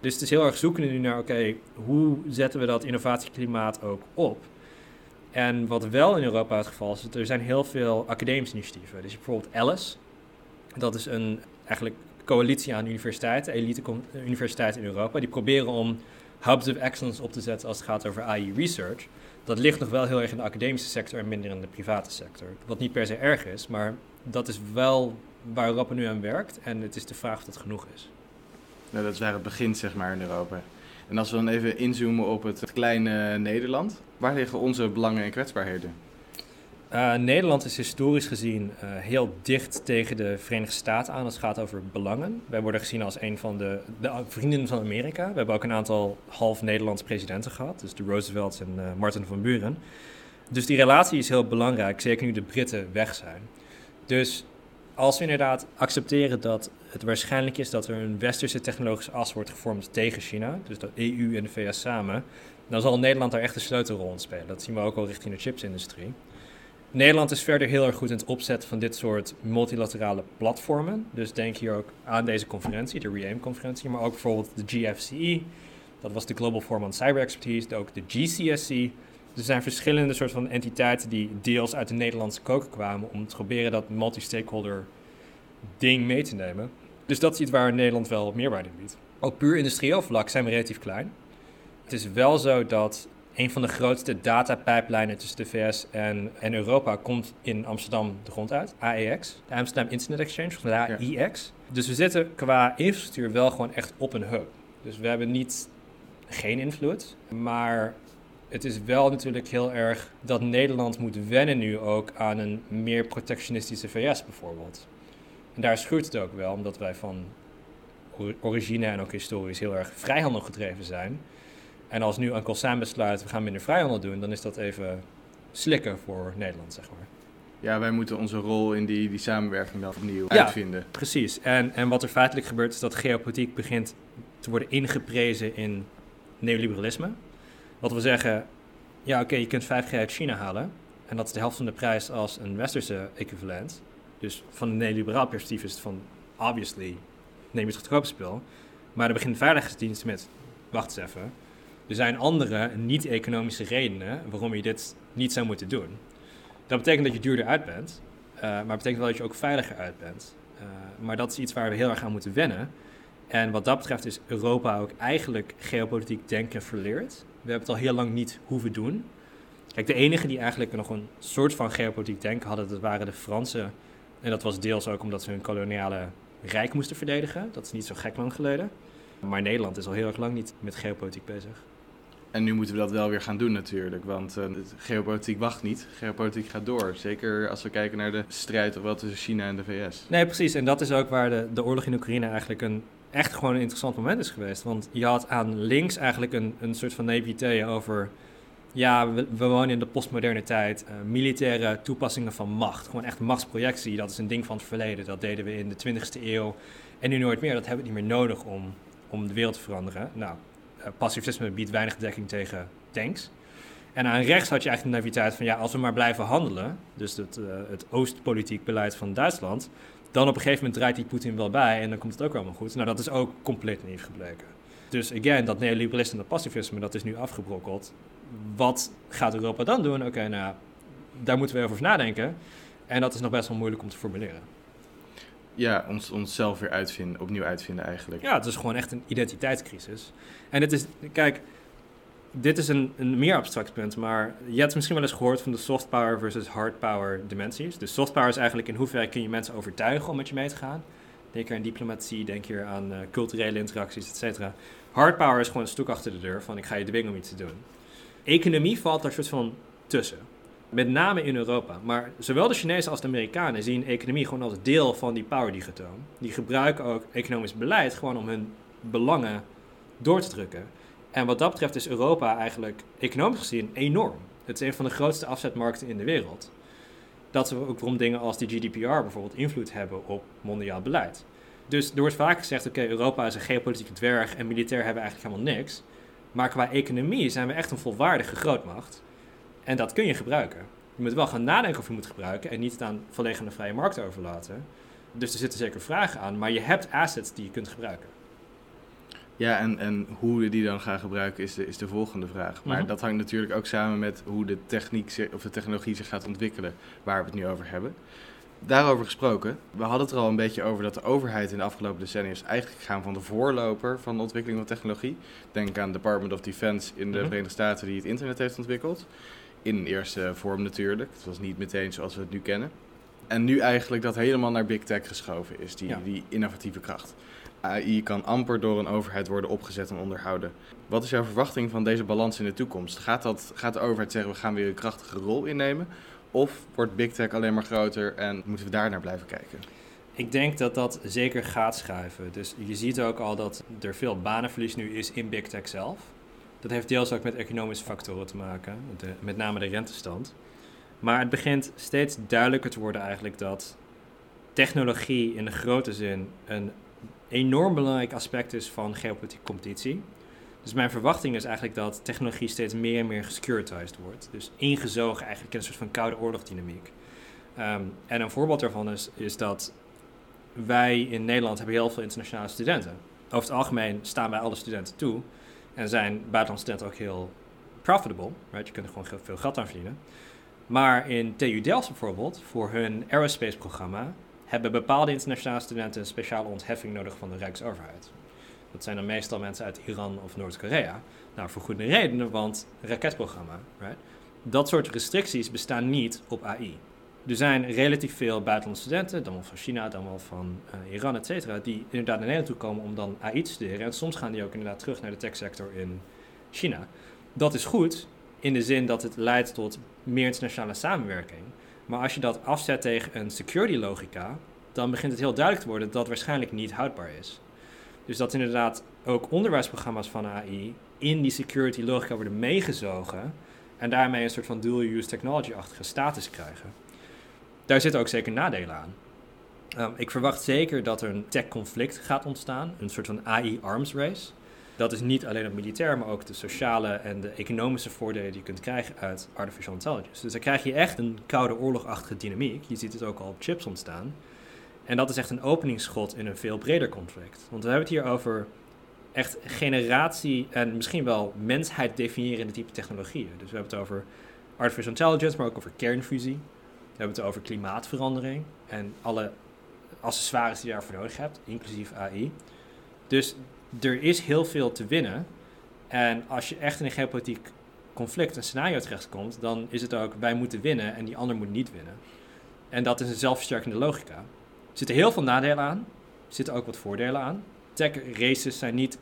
Dus het is heel erg zoeken nu naar, oké, hoe zetten we dat innovatieklimaat ook op? En wat wel in Europa het geval is, is er zijn heel veel academische initiatieven. Dus bijvoorbeeld Alice, dat is een eigenlijk coalitie aan universiteiten, elite universiteiten in Europa, die proberen om hubs of excellence op te zetten als het gaat over AI research. Dat ligt nog wel heel erg in de academische sector en minder in de private sector. Wat niet per se erg is, maar dat is wel waar Europa nu aan werkt. En het is de vraag of dat genoeg is. Nou, dat is waar het begint, zeg maar, in Europa. En als we dan even inzoomen op het kleine Nederland, waar liggen onze belangen en kwetsbaarheden? Uh, Nederland is historisch gezien uh, heel dicht tegen de Verenigde Staten aan als het gaat over belangen. Wij worden gezien als een van de, de vrienden van Amerika. We hebben ook een aantal half Nederlandse presidenten gehad, dus de Roosevelts en uh, Martin van Buren. Dus die relatie is heel belangrijk, zeker nu de Britten weg zijn. Dus als we inderdaad accepteren dat het waarschijnlijk is dat er een westerse technologische as wordt gevormd tegen China, dus de EU en de VS samen, dan zal Nederland daar echt een sleutelrol in spelen. Dat zien we ook al richting de chipsindustrie. Nederland is verder heel erg goed in het opzetten van dit soort multilaterale platformen. Dus denk hier ook aan deze conferentie, de REAIM-conferentie, maar ook bijvoorbeeld de GFCE. Dat was de Global Forum on Cyber Expertise, ook de GCSC. Er zijn verschillende soorten van entiteiten die deels uit de Nederlandse koker kwamen om te proberen dat multi-stakeholder ding mee te nemen. Dus dat is iets waar Nederland wel meerwaarde in biedt. Op puur industrieel vlak zijn we relatief klein. Het is wel zo dat een van de grootste datapijplijnen tussen de VS en, en Europa komt in Amsterdam de grond uit, AEX, de Amsterdam Internet Exchange, of de AIX. Dus we zitten qua infrastructuur wel gewoon echt op een hub. Dus we hebben niet geen invloed, maar het is wel natuurlijk heel erg dat Nederland moet wennen nu ook aan een meer protectionistische VS bijvoorbeeld. En daar schuurt het ook wel, omdat wij van origine en ook historisch heel erg vrijhandel gedreven zijn. En als nu Uncle Sam besluit, we gaan minder vrijhandel doen, dan is dat even slikken voor Nederland, zeg maar. Ja, wij moeten onze rol in die, die samenwerking dan opnieuw ja, uitvinden. precies. En, en wat er feitelijk gebeurt, is dat geopolitiek begint te worden ingeprezen in neoliberalisme. Wat we zeggen, ja oké, je kunt 5G uit China halen. En dat is de helft van de prijs als een westerse equivalent. Dus van een neoliberaal perspectief is het van, obviously, neem je het goedkope spul. Maar dan begint de veiligheidsdienst met, wacht eens even, er zijn andere niet-economische redenen waarom je dit niet zou moeten doen. Dat betekent dat je duurder uit bent, uh, maar betekent wel dat je ook veiliger uit bent. Uh, maar dat is iets waar we heel erg aan moeten wennen. En wat dat betreft is Europa ook eigenlijk geopolitiek denken verleerd. We hebben het al heel lang niet hoeven doen. Kijk, de enige die eigenlijk nog een soort van geopolitiek denken hadden, dat waren de Fransen. En dat was deels ook omdat ze hun koloniale rijk moesten verdedigen. Dat is niet zo gek lang geleden. Maar Nederland is al heel erg lang niet met geopolitiek bezig. En nu moeten we dat wel weer gaan doen natuurlijk, want uh, geopolitiek wacht niet. Geopolitiek gaat door. Zeker als we kijken naar de strijd wel tussen China en de VS. Nee, precies. En dat is ook waar de, de oorlog in Oekraïne eigenlijk een, echt gewoon een interessant moment is geweest. Want je had aan links eigenlijk een, een soort van naïviteit over... Ja, we, wonen in de postmoderne tijd. Uh, militaire toepassingen van macht. Gewoon echt machtsprojectie. Dat is een ding van het verleden. Dat deden we in de 20e eeuw. En nu nooit meer. Dat hebben we niet meer nodig om, om de wereld te veranderen. Nou, pacifisme biedt weinig dekking tegen tanks. En aan rechts had je eigenlijk de naïviteit van ja, als we maar blijven handelen, dus het, uh, het oostpolitiek beleid van Duitsland, dan op een gegeven moment draait die Poetin wel bij en dan komt het ook allemaal goed. Nou, dat is ook compleet niet gebleken. Dus again, dat neoliberalisme en dat pacifisme, dat is nu afgebrokkeld. Wat gaat Europa dan doen? Oké, nou, daar moeten we over nadenken. En dat is nog best wel moeilijk om te formuleren. Ja, ons, onszelf weer uitvinden, opnieuw uitvinden eigenlijk. Ja, het is gewoon echt een identiteitscrisis. En het is, kijk, dit is een, een meer abstract punt, maar je hebt misschien wel eens gehoord van de soft power versus hard power dimensies. Dus soft power is eigenlijk in hoeverre kun je mensen overtuigen om met je mee te gaan. Denk hier aan diplomatie, denk hier aan uh, culturele interacties, et cetera. Hard power is gewoon een stok achter de deur van ik ga je dwingen om iets te doen. Economie valt daar soort van tussen. Met name in Europa. Maar zowel de Chinezen als de Amerikanen zien economie gewoon als deel van die power digitoom. Die gebruiken ook economisch beleid gewoon om hun belangen door te drukken. En wat dat betreft is Europa eigenlijk economisch gezien enorm. Het is een van de grootste afzetmarkten in de wereld. Dat we ook waarom dingen als die GDPR bijvoorbeeld invloed hebben op mondiaal beleid. Dus er wordt vaak gezegd, oké, Europa is een geopolitieke dwerg en militair hebben eigenlijk helemaal niks. Maar qua economie zijn we echt een volwaardige grootmacht. En dat kun je gebruiken. Je moet wel gaan nadenken of je moet gebruiken en niet het aan volledig aan de vrije markt overlaten. Dus er zitten zeker vragen aan, maar je hebt assets die je kunt gebruiken. Ja, en, en hoe we die dan gaan gebruiken is de, is de volgende vraag. Maar Mhm. dat hangt natuurlijk ook samen met hoe de techniek of de technologie zich gaat ontwikkelen, waar we het nu over hebben. Daarover gesproken, we hadden het er al een beetje over dat de overheid in de afgelopen decennia is eigenlijk gegaan van de voorloper van de ontwikkeling van technologie. Denk aan Department of Defense in de Mhm. Verenigde Staten die het internet heeft ontwikkeld. In eerste vorm natuurlijk. Het was niet meteen zoals we het nu kennen. En nu eigenlijk dat helemaal naar big tech geschoven is, die, Ja. die innovatieve kracht. AI kan amper door een overheid worden opgezet en onderhouden. Wat is jouw verwachting van deze balans in de toekomst? Gaat, dat, gaat de overheid zeggen we gaan weer een krachtige rol innemen? Of wordt big tech alleen maar groter en moeten we daar naar blijven kijken? Ik denk dat dat zeker gaat schuiven. Dus je ziet ook al dat er veel banenverlies nu is in big tech zelf. Dat heeft deels ook met economische factoren te maken, met name de rentestand. Maar het begint steeds duidelijker te worden eigenlijk dat technologie in de grote zin een enorm belangrijk aspect is van geopolitieke competitie. Dus mijn verwachting is eigenlijk dat technologie steeds meer en meer gesecuritized wordt. Dus ingezogen eigenlijk in een soort van koude oorlogdynamiek. Ehm, en een voorbeeld daarvan is, is dat wij in Nederland hebben heel veel internationale studenten. Over het algemeen staan wij alle studenten toe. En zijn buitenlandse studenten ook heel profitable. Right? Je kunt er gewoon veel geld aan verdienen. Maar in TU Delft bijvoorbeeld, voor hun aerospace programma, hebben bepaalde internationale studenten een speciale ontheffing nodig van de Rijksoverheid. Dat zijn dan meestal mensen uit Iran of Noord-Korea. Nou, voor goede redenen, want raketprogramma. Right? Dat soort restricties bestaan niet op AI. Er zijn relatief veel buitenlandse studenten, dan wel van China, dan wel van eh, Iran, et cetera, die inderdaad naar Nederland toe komen om dan AI te studeren. En soms gaan die ook inderdaad terug naar de techsector in China. Dat is goed, in de zin dat het leidt tot meer internationale samenwerking. Maar als je dat afzet tegen een security logica, dan begint het heel duidelijk te worden dat dat waarschijnlijk niet houdbaar is. Dus dat inderdaad ook onderwijsprogramma's van AI in die security logica worden meegezogen en daarmee een soort van dual-use technology-achtige status krijgen. Daar zitten ook zeker nadelen aan. Um, ik verwacht zeker dat er een tech-conflict gaat ontstaan, een soort van AI-arms race. Dat is niet alleen het militair, maar ook de sociale en de economische voordelen die je kunt krijgen uit artificial intelligence. Dus dan krijg je echt een koude oorlogachtige dynamiek. Je ziet het ook al op chips ontstaan. En dat is echt een openingsschot in een veel breder conflict. Want we hebben het hier over echt generatie en misschien wel mensheid definiërende type technologieën. Dus we hebben het over artificial intelligence, maar ook over kernfusie. We hebben het over klimaatverandering en alle accessoires die je daarvoor nodig hebt, inclusief AI. Dus er is heel veel te winnen. En als je echt in een geopolitiek conflict, een scenario terechtkomt, dan is het ook wij moeten winnen en die ander moet niet winnen. En dat is een zelfversterkende logica. Er zitten heel veel nadelen aan, er zitten ook wat voordelen aan. Tech races zijn niet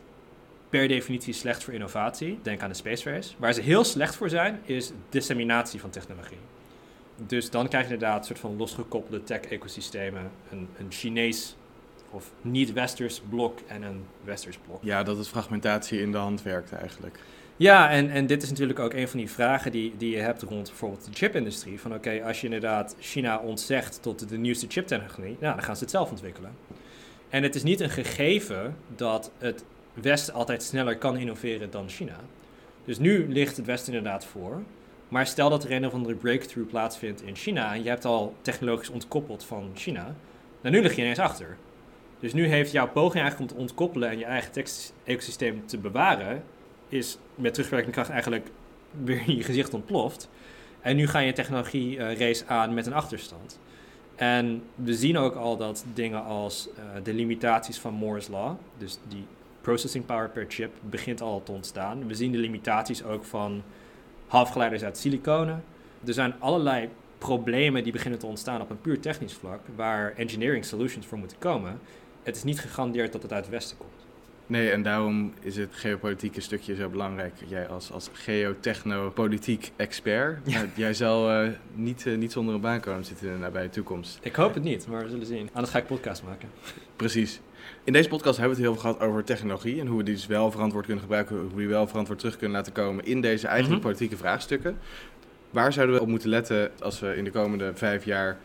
per definitie slecht voor innovatie. Denk aan de space race. Waar ze heel slecht voor zijn, is disseminatie van technologie. Dus dan krijg je inderdaad een soort van losgekoppelde tech-ecosystemen. Een, een Chinees of niet-westers blok en een westers blok. Ja, dat het fragmentatie in de hand werkt eigenlijk. Ja, en, en dit is natuurlijk ook een van die vragen die, die je hebt rond bijvoorbeeld de chipindustrie. Van oké, als je inderdaad China ontzegt tot de nieuwste chiptechnologie, nou, dan gaan ze het zelf ontwikkelen. En het is niet een gegeven dat het Westen altijd sneller kan innoveren dan China. Dus nu ligt het Westen inderdaad voor. Maar stel dat er een of andere breakthrough plaatsvindt in China en je hebt al technologisch ontkoppeld van China, dan nu lig je ineens achter. Dus nu heeft jouw poging eigenlijk om te ontkoppelen en je eigen tekst-ecosysteem te bewaren, is met terugwerkende kracht eigenlijk weer in je gezicht ontploft. En nu ga je technologie uh, race aan met een achterstand. En we zien ook al dat dingen als uh, de limitaties van Moore's Law, dus die processing power per chip, begint al te ontstaan. We zien de limitaties ook van halfgeleiders uit siliconen. Er zijn allerlei problemen die beginnen te ontstaan op een puur technisch vlak, waar engineering solutions voor moeten komen. Het is niet gegarandeerd dat het uit het Westen komt. Nee, en daarom is het geopolitieke stukje zo belangrijk. Jij als, als geotechno-politiek expert, ja. (laughs) nou, jij zal uh, niet, uh, niet zonder een baan komen zitten in de nabije toekomst. Ik hoop het niet, maar we zullen zien. Anders ga ik podcast maken. Precies. In deze podcast hebben we het heel veel gehad over technologie en hoe we die dus wel verantwoord kunnen gebruiken, hoe we die wel verantwoord terug kunnen laten komen in deze eigen mm -hmm. politieke vraagstukken. Waar zouden we op moeten letten als we in de komende vijf jaar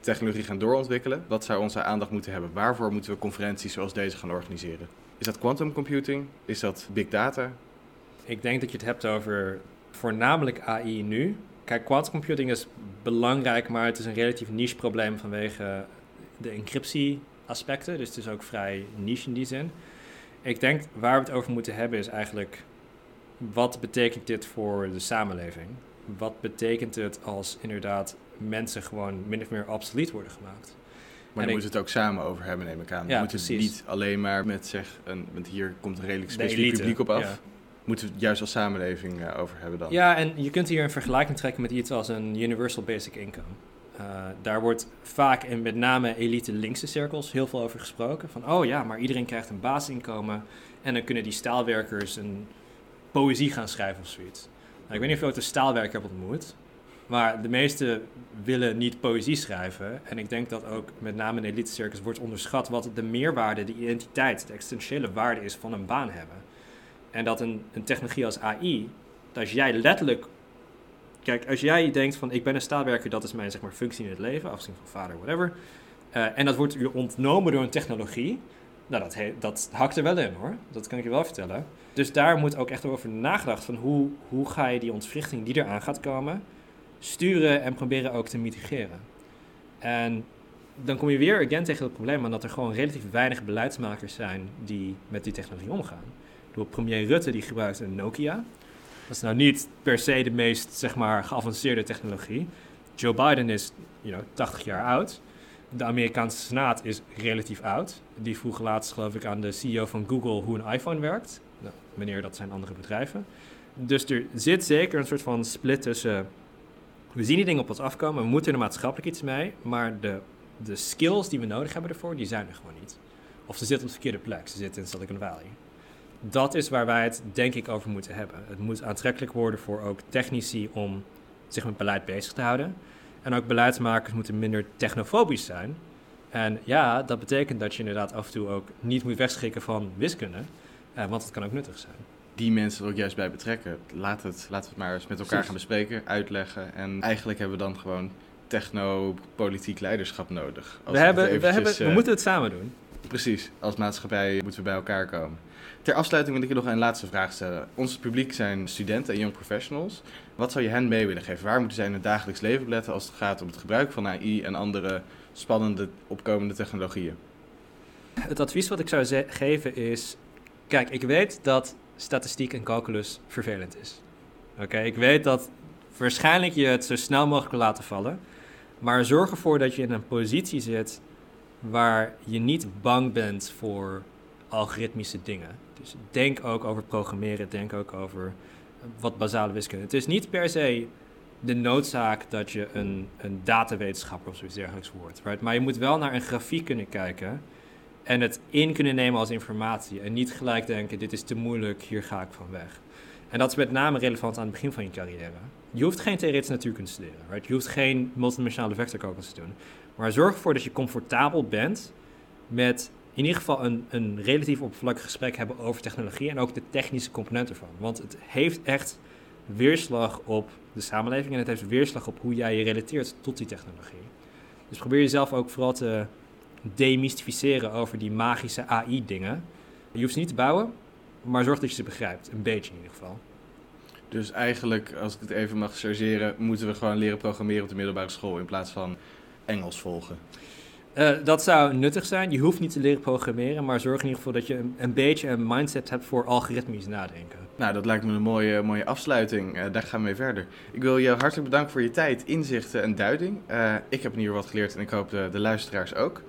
technologie gaan doorontwikkelen, wat zou onze aandacht moeten hebben? Waarvoor moeten we conferenties zoals deze gaan organiseren? Is dat quantum computing? Is dat big data? Ik denk dat je het hebt over voornamelijk AI nu. Kijk, quantum computing is belangrijk, maar het is een relatief niche probleem vanwege de encryptie aspecten. Dus het is ook vrij niche in die zin. Ik denk waar we het over moeten hebben is eigenlijk wat betekent dit voor de samenleving? Wat betekent het als inderdaad mensen gewoon min of meer obsolet worden gemaakt? Maar daar moeten we het ook samen over hebben, neem ik aan. Ja, we moeten het niet alleen maar met zeg, een, want hier komt een redelijk specifiek publiek op af. Ja. Moeten we het juist als samenleving uh, over hebben dan? Ja, en je kunt hier een vergelijking trekken met iets als een Universal Basic Income. Uh, daar wordt vaak in met name elite linkse cirkels heel veel over gesproken. Van, oh ja, maar iedereen krijgt een basisinkomen en dan kunnen die staalwerkers een poëzie gaan schrijven of zoiets. Nou, ik weet niet of je ooit een staalwerker hebt ontmoet, maar de meesten willen niet poëzie schrijven. En ik denk dat ook met name in elite circus wordt onderschat wat de meerwaarde, de identiteit, de existentiële waarde is van een baan hebben. En dat een, een technologie als AI, dat als jij letterlijk. Kijk, als jij denkt van ik ben een staalwerker, dat is mijn zeg maar, functie in het leven, afgezien van vader, whatever. Uh, en dat wordt je ontnomen door een technologie. Nou, dat, dat hakt er wel in hoor. Dat kan ik je wel vertellen. Dus daar moet ook echt over nagedacht van hoe, hoe ga je die ontwrichting die eraan gaat komen, sturen en proberen ook te mitigeren. En dan kom je weer again tegen het probleem aan dat er gewoon relatief weinig beleidsmakers zijn die met die technologie omgaan. Door premier Rutte die gebruikt een Nokia. Dat is nou niet per se de meest zeg maar, geavanceerde technologie. Joe Biden is you know, 80 jaar oud. De Amerikaanse Senaat is relatief oud. Die vroeg laatst, geloof ik, aan de CEO van Google hoe een iPhone werkt. Nou, meneer, dat zijn andere bedrijven. Dus er zit zeker een soort van split tussen. We zien die dingen op ons afkomen, we moeten er maatschappelijk iets mee, maar de, de skills die we nodig hebben ervoor, die zijn er gewoon niet. Of ze zitten op de verkeerde plek, ze zitten in Silicon Valley. Dat is waar wij het denk ik over moeten hebben. Het moet aantrekkelijk worden voor ook technici om zich met beleid bezig te houden. En ook beleidsmakers moeten minder technofobisch zijn. En ja, dat betekent dat je inderdaad af en toe ook niet moet wegschikken van wiskunde, eh, want het kan ook nuttig zijn. Die mensen er ook juist bij betrekken. Laat het, laten we het maar eens met elkaar gaan bespreken, uitleggen. En eigenlijk hebben we dan gewoon techno-politiek leiderschap nodig. we, hebben, we, hebben, we eh, moeten het samen doen. Precies, als maatschappij moeten we bij elkaar komen. Ter afsluiting wil ik je nog een laatste vraag stellen. Ons publiek zijn studenten en young professionals. Wat zou je hen mee willen geven? Waar moeten zij in het dagelijks leven letten als het gaat om het gebruik van AI en andere spannende opkomende technologieën? Het advies wat ik zou geven is: kijk, ik weet dat statistiek en calculus vervelend is. Oké, ik weet dat waarschijnlijk je het zo snel mogelijk laten vallen. Maar zorg ervoor dat je in een positie zit waar je niet bang bent voor algoritmische dingen. Dus denk ook over programmeren, denk ook over wat basale wiskunde. Het is niet per se de noodzaak dat je een, een datawetenschapper of zoiets dergelijks wordt. Right? Maar je moet wel naar een grafiek kunnen kijken en het in kunnen nemen als informatie. En niet gelijk denken, dit is te moeilijk, hier ga ik van weg. En dat is met name relevant aan het begin van je carrière. Je hoeft geen theoretische natuurkunde te studeren. Right? Je hoeft geen multidimensionale vectorcalculus te doen. Maar zorg ervoor dat je comfortabel bent met in ieder geval een, een relatief oppervlakkig gesprek hebben over technologie en ook de technische componenten ervan. Want het heeft echt weerslag op de samenleving en het heeft weerslag op hoe jij je relateert tot die technologie. Dus probeer jezelf ook vooral te demystificeren over die magische AI-dingen. Je hoeft ze niet te bouwen, maar zorg dat je ze begrijpt. Een beetje in ieder geval. Dus eigenlijk, als ik het even mag chargeren, moeten we gewoon leren programmeren op de middelbare school in plaats van Engels volgen. Uh, dat zou nuttig zijn. Je hoeft niet te leren programmeren, maar zorg in ieder geval dat je een, een beetje een mindset hebt voor algoritmisch nadenken. Nou, dat lijkt me een mooie, mooie afsluiting. Uh, daar gaan we mee verder. Ik wil je hartelijk bedanken voor je tijd, inzichten en duiding. Uh, ik heb hier wat geleerd en ik hoop de, de luisteraars ook.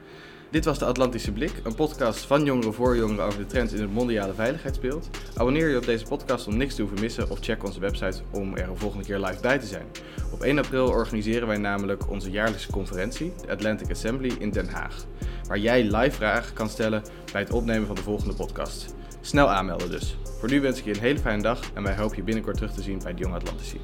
Dit was de Atlantische Blik, een podcast van jongeren voor jongeren over de trends in het mondiale veiligheidsbeeld. Abonneer je op deze podcast om niks te hoeven missen of check onze website om er een volgende keer live bij te zijn. Op 1 april organiseren wij namelijk onze jaarlijkse conferentie, de Atlantic Assembly in Den Haag, waar jij live vragen kan stellen bij het opnemen van de volgende podcast. Snel aanmelden dus. Voor nu wens ik je een hele fijne dag en wij hopen je binnenkort terug te zien bij de Jong Atlantici.